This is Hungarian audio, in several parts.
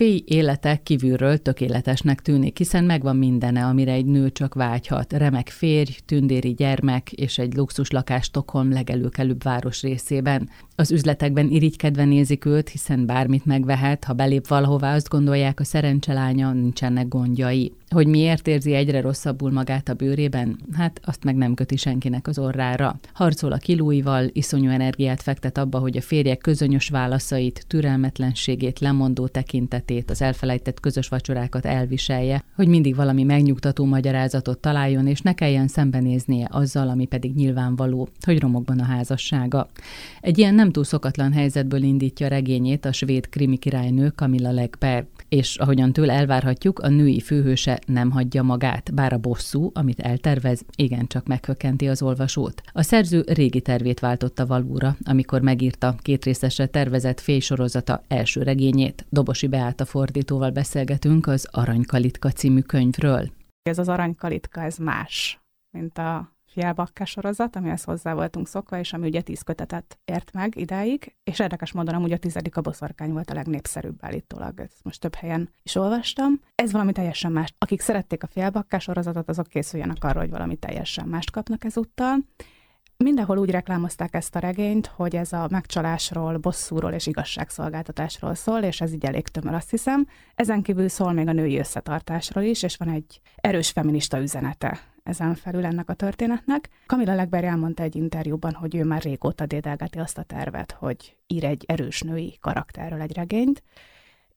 féj élete kívülről tökéletesnek tűnik, hiszen megvan mindene, amire egy nő csak vágyhat. Remek férj, tündéri gyermek és egy luxus lakás Stockholm legelőkelőbb város részében. Az üzletekben irigykedve nézik őt, hiszen bármit megvehet, ha belép valahová, azt gondolják, a szerencselánya nincsenek gondjai. Hogy miért érzi egyre rosszabbul magát a bőrében? Hát azt meg nem köti senkinek az orrára. Harcol a kilóival, iszonyú energiát fektet abba, hogy a férjek közönyös válaszait, türelmetlenségét, lemondó tekintetét, az elfelejtett közös vacsorákat elviselje, hogy mindig valami megnyugtató magyarázatot találjon, és ne kelljen szembenéznie azzal, ami pedig nyilvánvaló, hogy romokban a házassága. Egy ilyen nem túl szokatlan helyzetből indítja regényét a svéd krimi királynő Camilla Legberg, és ahogyan tőle elvárhatjuk, a női főhőse nem hagyja magát, bár a bosszú, amit eltervez, igencsak meghökkenti az olvasót. A szerző régi tervét váltotta valóra, amikor megírta két részesre tervezett félsorozata első regényét. Dobosi Beáta fordítóval beszélgetünk az Aranykalitka című könyvről. Ez az Aranykalitka, ez más, mint a Fielbakka sorozat, amihez hozzá voltunk szokva, és ami ugye tíz kötetet ért meg idáig, és érdekes módon amúgy a tizedik a boszorkány volt a legnépszerűbb állítólag, ezt most több helyen is olvastam. Ez valami teljesen más. Akik szerették a Fielbakka sorozatot, azok készüljenek arra, hogy valami teljesen mást kapnak ezúttal. Mindenhol úgy reklámozták ezt a regényt, hogy ez a megcsalásról, bosszúról és igazságszolgáltatásról szól, és ez így elég tömör, azt hiszem. Ezen kívül szól még a női összetartásról is, és van egy erős feminista üzenete ezen felül ennek a történetnek. Kamila Legber elmondta egy interjúban, hogy ő már régóta dédelgeti azt a tervet, hogy ír egy erős női karakterről egy regényt,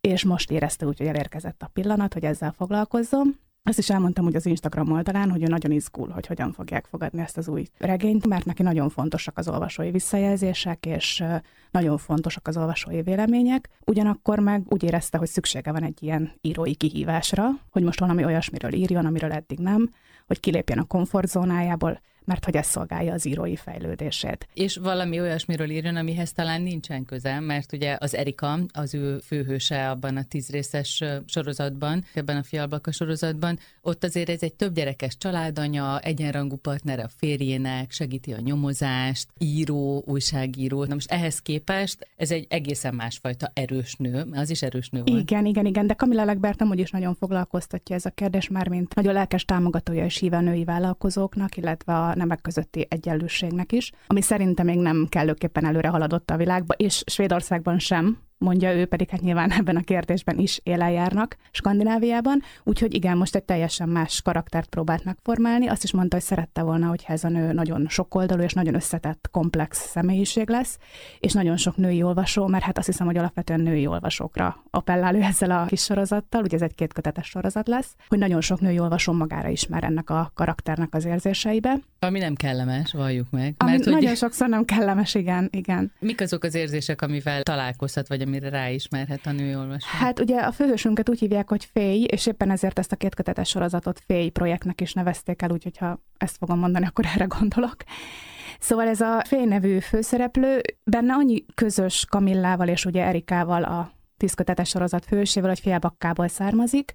és most érezte úgy, hogy elérkezett a pillanat, hogy ezzel foglalkozzon. Azt is elmondtam hogy az Instagram oldalán, hogy ő nagyon izgul, hogy hogyan fogják fogadni ezt az új regényt, mert neki nagyon fontosak az olvasói visszajelzések, és nagyon fontosak az olvasói vélemények. Ugyanakkor meg úgy érezte, hogy szüksége van egy ilyen írói kihívásra, hogy most valami olyasmiről írjon, amiről eddig nem, hogy kilépjen a komfortzónájából, mert hogy ez szolgálja az írói fejlődését. És valami olyasmiről írjon, amihez talán nincsen köze, mert ugye az Erika, az ő főhőse abban a tízrészes sorozatban, ebben a fialbaka sorozatban, ott azért ez egy több gyerekes családanya, egyenrangú partnere a férjének, segíti a nyomozást, író, újságíró. Na most ehhez képest ez egy egészen másfajta erős nő, az is erős nő volt. Igen, igen, igen, de Kamila Legbert amúgy is nagyon foglalkoztatja ez a kérdés, már mint nagyon lelkes támogatója és híve női vállalkozóknak, illetve a nemek közötti egyenlőségnek is, ami szerintem még nem kellőképpen előre haladott a világba, és Svédországban sem, mondja ő, pedig hát nyilván ebben a kérdésben is élen járnak Skandináviában, úgyhogy igen, most egy teljesen más karaktert próbált megformálni. Azt is mondta, hogy szerette volna, hogy ez a nő nagyon sokoldalú és nagyon összetett, komplex személyiség lesz, és nagyon sok női olvasó, mert hát azt hiszem, hogy alapvetően női olvasókra appellál ő ezzel a kis sorozattal, ugye ez egy kétkötetes sorozat lesz, hogy nagyon sok női olvasó magára ismer ennek a karakternek az érzéseibe. Ami nem kellemes, valljuk meg. Ami mert, nagyon hogy... sokszor nem kellemes, igen, igen. Mik azok az érzések, amivel találkozhat, vagy amire ráismerhet a nőolvasó? Hát ugye a főhősünket úgy hívják, hogy Féj, és éppen ezért ezt a kétkötetes sorozatot Féj projektnek is nevezték el, úgyhogy ha ezt fogom mondani, akkor erre gondolok. Szóval ez a Féj nevű főszereplő, benne annyi közös Kamillával és ugye Erikával a tízkötetes sorozat fősével, hogy Félbakkából származik,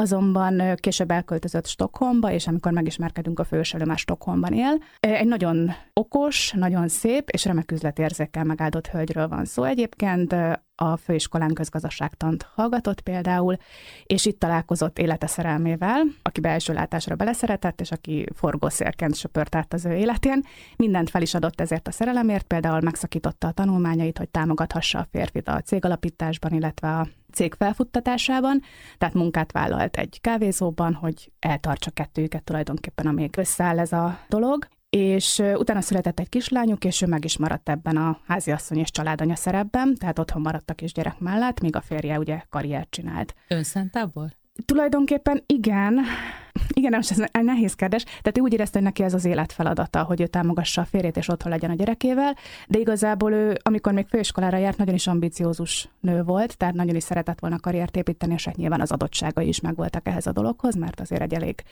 azonban később elköltözött Stockholmba, és amikor megismerkedünk a főselő, már Stockholmban él. Egy nagyon okos, nagyon szép és remek üzletérzékkel megáldott hölgyről van szó egyébként, a főiskolán közgazdaságtant hallgatott például, és itt találkozott élete szerelmével, aki belső látásra beleszeretett, és aki forgószérként söpört át az ő életén. Mindent fel is adott ezért a szerelemért, például megszakította a tanulmányait, hogy támogathassa a férfit a cégalapításban, illetve a cég felfuttatásában, tehát munkát vállalt egy kávézóban, hogy eltartsa kettőjüket tulajdonképpen, amíg összeáll ez a dolog, és utána született egy kislányuk, és ő meg is maradt ebben a háziasszony és családanya szerepben, tehát otthon maradt a kisgyerek mellett, míg a férje ugye karriert csinált. Önszentából? Tulajdonképpen igen, igen, most ez egy nehéz kérdés. Tehát ő úgy érezte, hogy neki ez az élet feladata, hogy ő támogassa a férjét és otthon legyen a gyerekével, de igazából ő, amikor még főiskolára járt, nagyon is ambiciózus nő volt, tehát nagyon is szeretett volna karriert építeni, és hát nyilván az adottságai is megvoltak ehhez a dologhoz, mert azért egy elég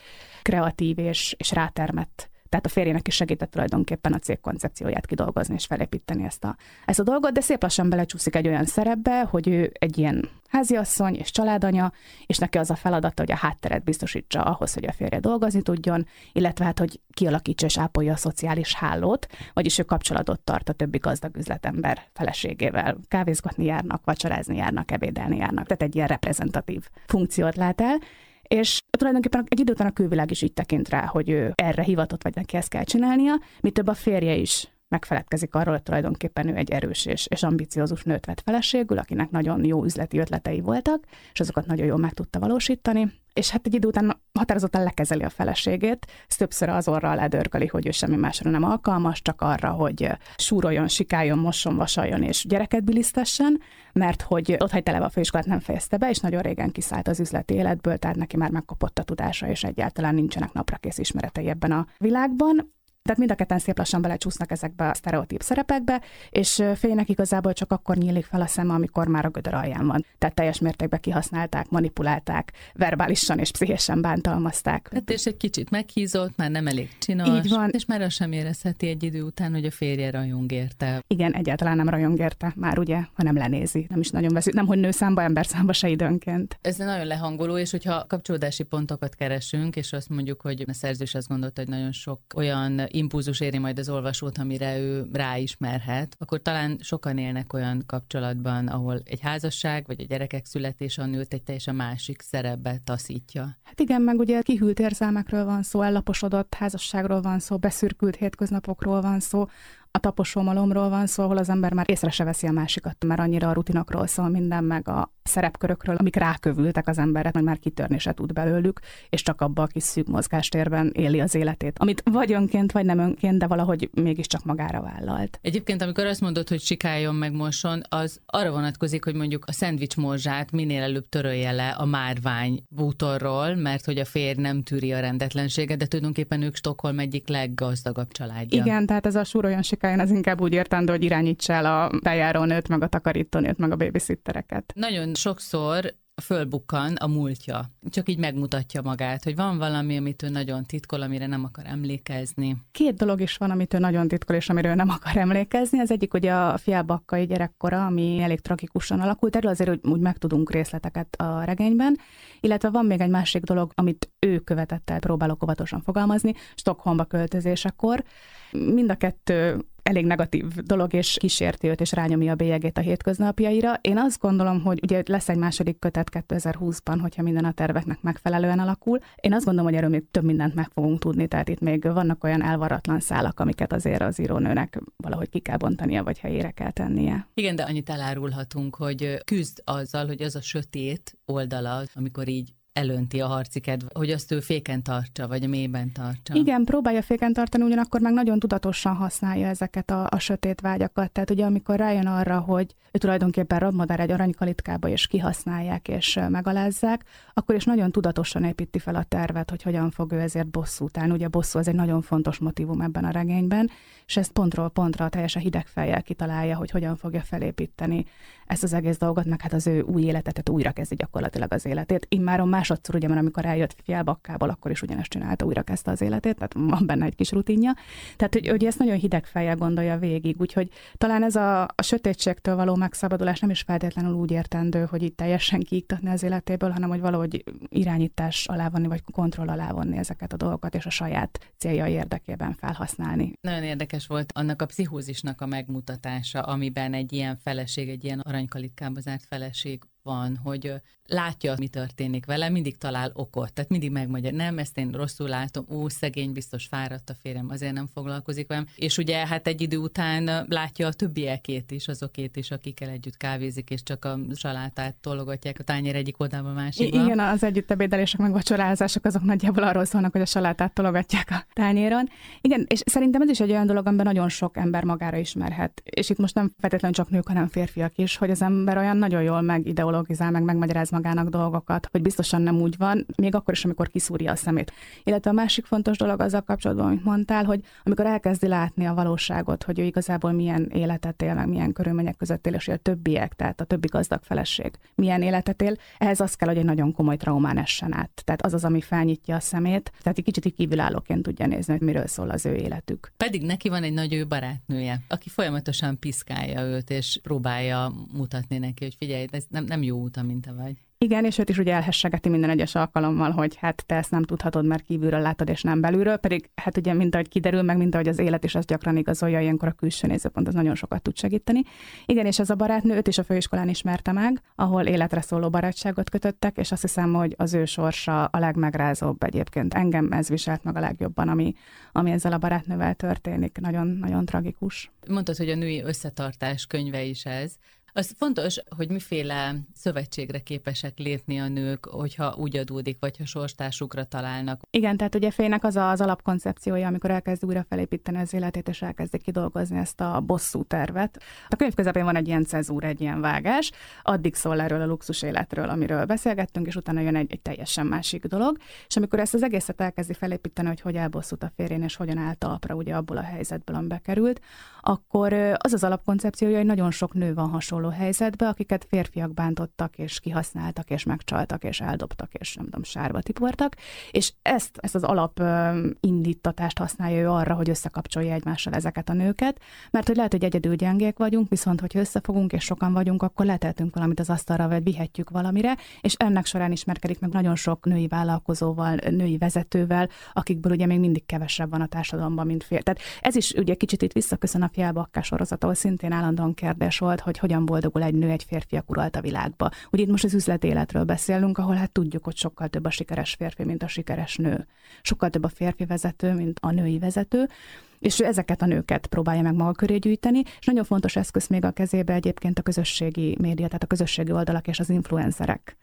kreatív és, és rátermett tehát a férjének is segített tulajdonképpen a cég koncepcióját kidolgozni és felépíteni ezt a, ezt a dolgot, de szép lassan belecsúszik egy olyan szerepbe, hogy ő egy ilyen háziasszony és családanya, és neki az a feladata, hogy a hátteret biztosítsa ahhoz, hogy a férje dolgozni tudjon, illetve hát, hogy kialakítsa és ápolja a szociális hálót, vagyis ő kapcsolatot tart a többi gazdag üzletember feleségével. Kávézgatni járnak, vacsorázni járnak, ebédelni járnak, tehát egy ilyen reprezentatív funkciót lát el, és tulajdonképpen egy idő után a külvilág is így tekint rá, hogy ő erre hivatott, vagy neki ezt kell csinálnia, mi több a férje is megfeledkezik arról, hogy tulajdonképpen ő egy erős és, és ambiciózus nőt vett feleségül, akinek nagyon jó üzleti ötletei voltak, és azokat nagyon jól meg tudta valósítani. És hát egy idő után határozottan lekezeli a feleségét, ez többször az orral ledörgeli, hogy ő semmi másra nem alkalmas, csak arra, hogy súroljon, sikáljon, mosson, vasaljon és gyereket bilisztessen, mert hogy ott hagyta a főiskolát, nem fejezte be, és nagyon régen kiszállt az üzleti életből, tehát neki már megkapott a tudása, és egyáltalán nincsenek naprakész ismeretei ebben a világban. Tehát mind a ketten szép lassan belecsúsznak ezekbe a sztereotíp szerepekbe, és fénynek igazából csak akkor nyílik fel a szeme, amikor már a gödör alján van. Tehát teljes mértékben kihasználták, manipulálták, verbálisan és pszichésen bántalmazták. Hát és egy kicsit meghízott, már nem elég csinos, Így van. és már azt sem érezheti egy idő után, hogy a férje rajong érte. Igen, egyáltalán nem rajong érte, már ugye, hanem lenézi. Nem is nagyon veszi, nem hogy nő számba, ember számba se időnként. Ez nagyon lehangoló, és hogyha kapcsolódási pontokat keresünk, és azt mondjuk, hogy a szerzős azt gondolta, hogy nagyon sok olyan impulzus éri majd az olvasót, amire ő ráismerhet, akkor talán sokan élnek olyan kapcsolatban, ahol egy házasság vagy a gyerekek születése a nőt egy teljesen másik szerepbe taszítja. Hát igen, meg ugye kihűlt érzelmekről van szó, ellaposodott házasságról van szó, beszürkült hétköznapokról van szó, a taposómalomról van szó, ahol az ember már észre se veszi a másikat, mert annyira a rutinokról szól minden, meg a szerepkörökről, amik rákövültek az emberet, hogy már kitörni se tud belőlük, és csak abba a kis szűk mozgástérben éli az életét, amit vagy önként, vagy nem önként, de valahogy mégiscsak magára vállalt. Egyébként, amikor azt mondod, hogy sikáljon meg moson, az arra vonatkozik, hogy mondjuk a szendvics morzsát minél előbb törölje le a márvány bútorról, mert hogy a férj nem tűri a rendetlenséget, de tulajdonképpen ők Stockholm egyik leggazdagabb családja. Igen, tehát ez a súroljon sikáljon, az inkább úgy értendő, hogy irányítsa el a bejárónőt, meg a takarítónőt, meg a babysittereket. Nagyon sokszor fölbukkan a múltja. Csak így megmutatja magát, hogy van valami, amit ő nagyon titkol, amire nem akar emlékezni. Két dolog is van, amit ő nagyon titkol, és amiről nem akar emlékezni. Az egyik ugye a fiábakkai gyerekkora, ami elég tragikusan alakult. Erről azért úgy, úgy megtudunk részleteket a regényben. Illetve van még egy másik dolog, amit ő követett el, próbálok óvatosan fogalmazni, Stockholmba költözésekor. Mind a kettő elég negatív dolog, és kísérti őt, és rányomja a bélyegét a hétköznapjaira. Én azt gondolom, hogy ugye lesz egy második kötet 2020-ban, hogyha minden a terveknek megfelelően alakul. Én azt gondolom, hogy erről még több mindent meg fogunk tudni, tehát itt még vannak olyan elvaratlan szálak, amiket azért az írónőnek valahogy ki kell bontania, vagy helyére kell tennie. Igen, de annyit elárulhatunk, hogy küzd azzal, hogy az a sötét oldala, amikor így elönti a harci kedv, hogy azt ő féken tartsa, vagy mélyben tartsa. Igen, próbálja féken tartani, ugyanakkor meg nagyon tudatosan használja ezeket a, a sötét vágyakat. Tehát ugye amikor rájön arra, hogy ő tulajdonképpen rabmadár egy aranykalitkába, és kihasználják, és megalázzák, akkor is nagyon tudatosan építi fel a tervet, hogy hogyan fog ő ezért bosszút állni. Ugye a bosszú az egy nagyon fontos motivum ebben a regényben, és ezt pontról pontra teljesen hideg fejjel kitalálja, hogy hogyan fogja felépíteni ezt az egész dolgot, meg hát az ő új életet, tehát újra kezdi gyakorlatilag az életét. Immáron másodszor, ugye, mert amikor eljött Fialbakkából, akkor is ugyanezt csinálta, újra kezdte az életét, tehát van benne egy kis rutinja. Tehát, hogy, hogy ezt nagyon hideg fejjel gondolja végig, úgyhogy talán ez a, a sötétségtől való megszabadulás nem is feltétlenül úgy értendő, hogy itt teljesen kiiktatni az életéből, hanem hogy valahogy irányítás alá vonni, vagy kontroll alá vonni ezeket a dolgokat, és a saját céljai érdekében felhasználni. Nagyon érdekes volt annak a pszichózisnak a megmutatása, amiben egy ilyen feleség, egy ilyen aranykalitkába zárt feleség van, hogy látja, mi történik vele, mindig talál okot, tehát mindig megmondja, nem, ezt én rosszul látom, ó, szegény, biztos fáradt a férjem, azért nem foglalkozik velem. És ugye hát egy idő után látja a többiekét is, azokét is, akikkel együtt kávézik, és csak a salátát tologatják a tányér egyik oldalba a másikba. Igen, az együtt ebédelések, meg vacsorázások, azok nagyjából arról szólnak, hogy a salátát tologatják a tányéron. Igen, és szerintem ez is egy olyan dolog, amiben nagyon sok ember magára ismerhet. És itt most nem feltétlenül csak nők, hanem férfiak is, hogy az ember olyan nagyon jól meg pszichológizál, meg megmagyaráz magának dolgokat, hogy biztosan nem úgy van, még akkor is, amikor kiszúrja a szemét. Illetve a másik fontos dolog az a kapcsolatban, amit mondtál, hogy amikor elkezdi látni a valóságot, hogy ő igazából milyen életet él, meg milyen körülmények között él, és a többiek, tehát a többi gazdag feleség milyen életet él, ehhez az kell, hogy egy nagyon komoly traumán essen át. Tehát az az, ami felnyitja a szemét, tehát egy kicsit kívülállóként tudja nézni, hogy miről szól az ő életük. Pedig neki van egy nagy ő barátnője, aki folyamatosan piszkálja őt, és próbálja mutatni neki, hogy figyelj, ez nem, nem jó út, mint te vagy. Igen, és őt is ugye elhessegeti minden egyes alkalommal, hogy hát te ezt nem tudhatod, mert kívülről látod, és nem belülről, pedig hát ugye, mint ahogy kiderül, meg mint ahogy az élet is azt gyakran igazolja, ilyenkor a külső nézőpont az nagyon sokat tud segíteni. Igen, és ez a barátnő őt is a főiskolán ismerte meg, ahol életre szóló barátságot kötöttek, és azt hiszem, hogy az ő sorsa a legmegrázóbb egyébként. Engem ez viselt meg a legjobban, ami, ami ezzel a barátnővel történik. Nagyon, nagyon tragikus. Mondtad, hogy a női összetartás könyve is ez. Az fontos, hogy miféle szövetségre képesek lépni a nők, hogyha úgy adódik, vagy ha sorstársukra találnak. Igen, tehát ugye Fénynek az az alapkoncepciója, amikor elkezd újra felépíteni az életét, és elkezdi kidolgozni ezt a bosszú tervet. A könyv közepén van egy ilyen cezúr, egy ilyen vágás, addig szól erről a luxus életről, amiről beszélgettünk, és utána jön egy, egy teljesen másik dolog. És amikor ezt az egészet elkezdi felépíteni, hogy hogy elbosszút a férjén, és hogyan állt talpra ugye abból a helyzetből, amibe került, akkor az az alapkoncepciója, hogy nagyon sok nő van hasonló helyzetbe, akiket férfiak bántottak, és kihasználtak, és megcsaltak, és eldobtak, és nem tudom, sárba tiportak, és ezt, ezt az alap indítatást használja ő arra, hogy összekapcsolja egymással ezeket a nőket, mert hogy lehet, hogy egyedül gyengék vagyunk, viszont hogyha összefogunk, és sokan vagyunk, akkor leteltünk valamit az asztalra, vagy vihetjük valamire, és ennek során ismerkedik meg nagyon sok női vállalkozóval, női vezetővel, akikből ugye még mindig kevesebb van a társadalomban, mint fér. Tehát ez is ugye kicsit itt visszaköszön a Fialbakká sorozat, ahol szintén állandóan kérdés volt, hogy hogyan boldogul egy nő egy férfiak uralt a világba. Ugye itt most az üzletéletről beszélünk, ahol hát tudjuk, hogy sokkal több a sikeres férfi, mint a sikeres nő. Sokkal több a férfi vezető, mint a női vezető, és ő ezeket a nőket próbálja meg maga köré gyűjteni, és nagyon fontos eszköz még a kezébe egyébként a közösségi média, tehát a közösségi oldalak és az influencerek.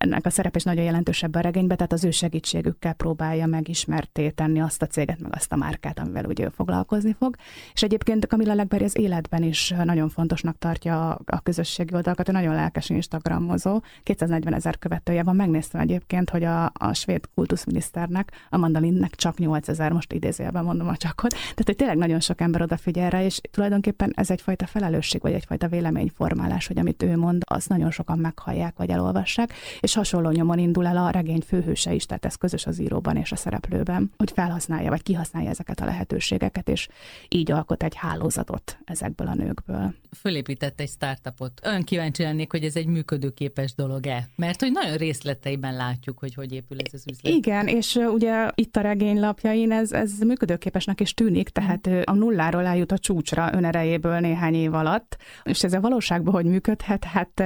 Ennek a szerep is nagyon jelentősebb a regényben, tehát az ő segítségükkel próbálja megismerté tenni azt a céget, meg azt a márkát, amivel ugye ő foglalkozni fog. És egyébként Camilla Legberg az életben is nagyon fontosnak tartja a közösségi oldalakat, ő nagyon lelkes Instagramozó, 240 ezer követője van, megnéztem egyébként, hogy a, a svéd kultuszminiszternek, a Mandalinnek csak 8 ezer, most idézőjelben mondom a csakot, tehát hogy tényleg nagyon sok ember odafigyel rá, és tulajdonképpen ez egyfajta felelősség, vagy egyfajta véleményformálás, hogy amit ő mond, az nagyon sokan meghallják, vagy elolvassák, és hasonló nyomon indul el a regény főhőse is, tehát ez közös az íróban és a szereplőben, hogy felhasználja, vagy kihasználja ezeket a lehetőségeket, és így alkot egy hálózatot ezekből a nőkből. Fölépített egy startupot. Olyan kíváncsi lennék, hogy ez egy működőképes dolog-e? Mert hogy nagyon részleteiben látjuk, hogy hogy épül ez az üzlet. Igen, és ugye itt a regénylapjain ez, ez működőképesnek is tűnik, tehát a nulláról eljut a csúcsra önerejéből néhány év alatt, és ez a valóságban hogy működhet, hát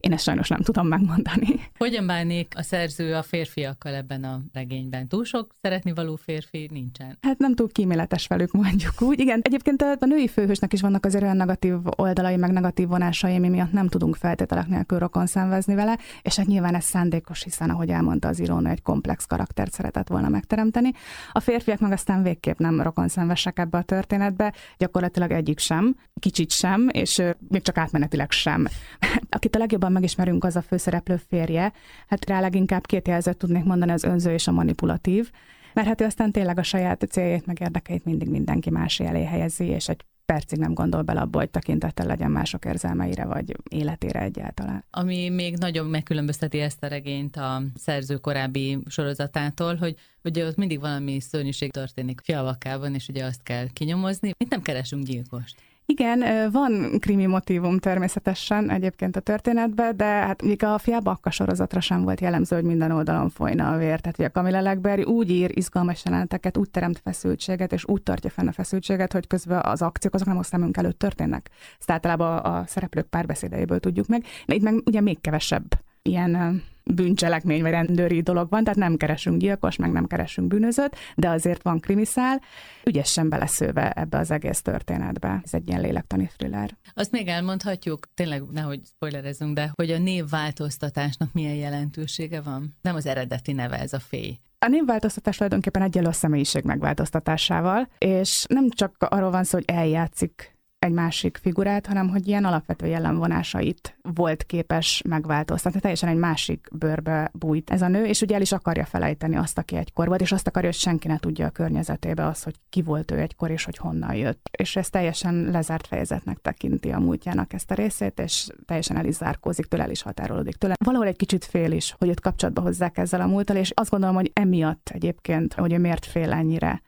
én ezt sajnos nem tudom megmondani. Hogyan bánik a szerző a férfiakkal ebben a regényben? Túl sok szeretni való férfi nincsen? Hát nem túl kíméletes velük, mondjuk úgy. Igen, egyébként a női főhősnek is vannak azért olyan negatív oldalai, meg negatív vonásai, ami miatt nem tudunk feltételek nélkül rokon szenvezni vele, és hát nyilván ez szándékos, hiszen ahogy elmondta az írónő, egy komplex karaktert szeretett volna megteremteni. A férfiak meg aztán végképp nem rokon szenvesek ebbe a történetbe, gyakorlatilag egyik sem, kicsit sem, és még csak átmenetileg sem. Akit a legjobban megismerünk, az a főszereplő férje, hát rá leginkább két jelzőt tudnék mondani, az önző és a manipulatív, mert hát ő aztán tényleg a saját céljait meg érdekeit mindig mindenki más elé helyezi, és egy percig nem gondol bele abba, hogy tekintettel legyen mások érzelmeire, vagy életére egyáltalán. Ami még nagyon megkülönbözteti ezt a regényt a szerző korábbi sorozatától, hogy ugye ott mindig valami szörnyűség történik fialakában, és ugye azt kell kinyomozni. Itt nem keresünk gyilkost. Igen, van krimi motivum természetesen egyébként a történetben, de hát még a fiábakka sorozatra sem volt jellemző, hogy minden oldalon folyna a vér. Tehát, hogy a Camilla Legberry úgy ír izgalmas jeleneteket, úgy teremt feszültséget, és úgy tartja fenn a feszültséget, hogy közben az akciók azok nem a szemünk előtt történnek. Ezt általában a szereplők párbeszédeiből tudjuk meg. De itt meg ugye még kevesebb ilyen bűncselekmény vagy rendőri dolog van, tehát nem keresünk gyilkos, meg nem keresünk bűnözőt, de azért van krimiszál, ügyesen beleszőve ebbe az egész történetbe. Ez egy ilyen lélektani thriller. Azt még elmondhatjuk, tényleg nehogy spoilerezünk, de hogy a névváltoztatásnak milyen jelentősége van? Nem az eredeti neve ez a fény. A névváltoztatás tulajdonképpen egyelő a személyiség megváltoztatásával, és nem csak arról van szó, hogy eljátszik egy másik figurát, hanem hogy ilyen alapvető jellemvonásait volt képes megváltoztatni. Teljesen egy másik bőrbe bújt ez a nő, és ugye el is akarja felejteni azt, aki egykor volt, és azt akarja, hogy senki ne tudja a környezetébe az, hogy ki volt ő egykor, és hogy honnan jött. És ez teljesen lezárt fejezetnek tekinti a múltjának ezt a részét, és teljesen el is zárkózik tőle, el is határolódik tőle. Valahol egy kicsit fél is, hogy őt kapcsolatba hozzák ezzel a múlttal, és azt gondolom, hogy emiatt egyébként, hogy ő miért fél ennyire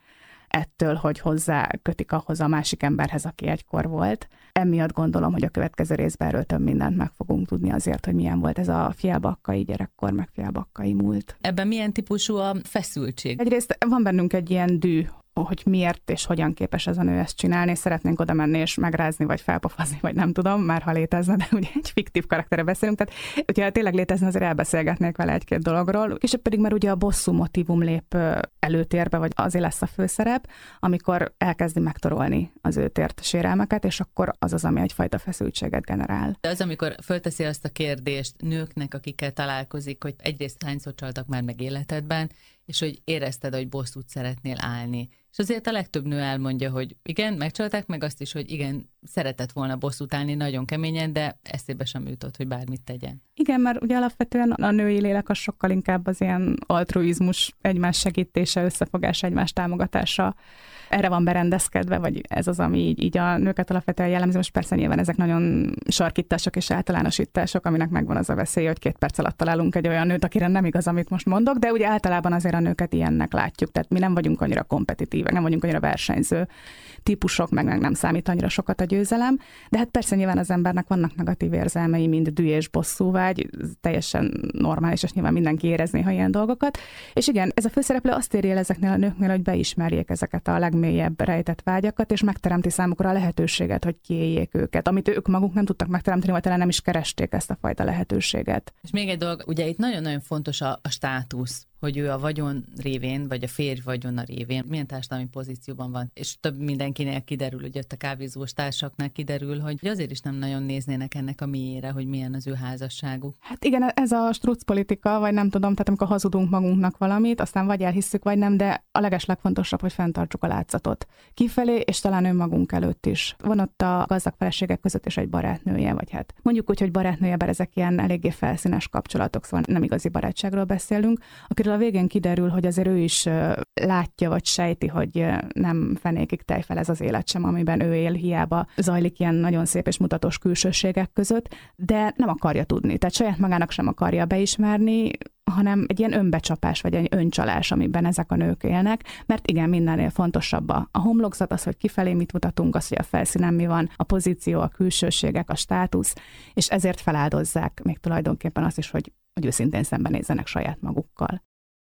ettől, hogy hozzá kötik ahhoz a másik emberhez, aki egykor volt. Emiatt gondolom, hogy a következő részben erről több mindent meg fogunk tudni azért, hogy milyen volt ez a fialbakkai gyerekkor, meg fialbakkai múlt. Ebben milyen típusú a feszültség? Egyrészt van bennünk egy ilyen dű, hogy miért és hogyan képes ez a nő ezt csinálni, és szeretnénk oda menni és megrázni, vagy felpofazni, vagy nem tudom, már ha létezne, de ugye egy fiktív karaktere beszélünk, tehát hogyha tényleg létezne, azért elbeszélgetnék vele egy-két dologról, és pedig már ugye a bosszú motivum lép előtérbe, vagy azért lesz a főszerep, amikor elkezdi megtorolni az ő tért sérelmeket, és akkor az az, ami egyfajta feszültséget generál. De az, amikor fölteszi azt a kérdést nőknek, akikkel találkozik, hogy egyrészt hányszor csaltak már meg életedben, és hogy érezted, hogy bosszút szeretnél állni. És azért a legtöbb nő elmondja, hogy igen, megcsalták, meg azt is, hogy igen, szeretett volna bosszút állni nagyon keményen, de eszébe sem jutott, hogy bármit tegyen. Igen, mert ugye alapvetően a női lélek az sokkal inkább az ilyen altruizmus, egymás segítése, összefogás, egymás támogatása erre van berendezkedve, vagy ez az, ami így, így a nőket alapvetően jellemző. Most persze nyilván ezek nagyon sarkítások és általánosítások, aminek megvan az a veszély, hogy két perc alatt találunk egy olyan nőt, akire nem igaz, amit most mondok, de ugye általában azért a nőket ilyennek látjuk. Tehát mi nem vagyunk annyira kompetitívek, nem vagyunk annyira versenyző típusok, meg, meg nem számít annyira sokat a győzelem. De hát persze nyilván az embernek vannak negatív érzelmei, mind dű és bosszúvágy, teljesen normális, és nyilván mindenki érezné, ha ilyen dolgokat. És igen, ez a főszereplő azt érje ezeknél a nőknél, hogy beismerjék ezeket a leg legmélyebb rejtett vágyakat, és megteremti számukra a lehetőséget, hogy kiéljék őket, amit ők maguk nem tudtak megteremteni, vagy talán nem is keresték ezt a fajta lehetőséget. És még egy dolog, ugye itt nagyon-nagyon fontos a, a státusz hogy ő a vagyon révén, vagy a férj vagyona révén milyen társadalmi pozícióban van. És több mindenkinél kiderül, hogy ott a kávézós társaknál kiderül, hogy azért is nem nagyon néznének ennek a miére, hogy milyen az ő házasságuk. Hát igen, ez a struc politika, vagy nem tudom, tehát amikor hazudunk magunknak valamit, aztán vagy elhisszük, vagy nem, de a leges legfontosabb, hogy fenntartsuk a látszatot. Kifelé, és talán önmagunk előtt is. Van ott a gazdag feleségek között is egy barátnője, vagy hát mondjuk úgy, hogy barátnője, bár ezek ilyen eléggé felszínes kapcsolatok, szóval nem igazi barátságról beszélünk, akiről a végén kiderül, hogy azért ő is látja vagy sejti, hogy nem fenékig tejfel ez az élet sem, amiben ő él, hiába zajlik ilyen nagyon szép és mutatós külsőségek között, de nem akarja tudni. Tehát saját magának sem akarja beismerni, hanem egy ilyen önbecsapás, vagy egy öncsalás, amiben ezek a nők élnek, mert igen, mindennél fontosabb a, homlokzat, az, hogy kifelé mit mutatunk, az, hogy a felszínen mi van, a pozíció, a külsőségek, a státusz, és ezért feláldozzák még tulajdonképpen azt is, hogy, hogy őszintén szembenézzenek saját magukkal.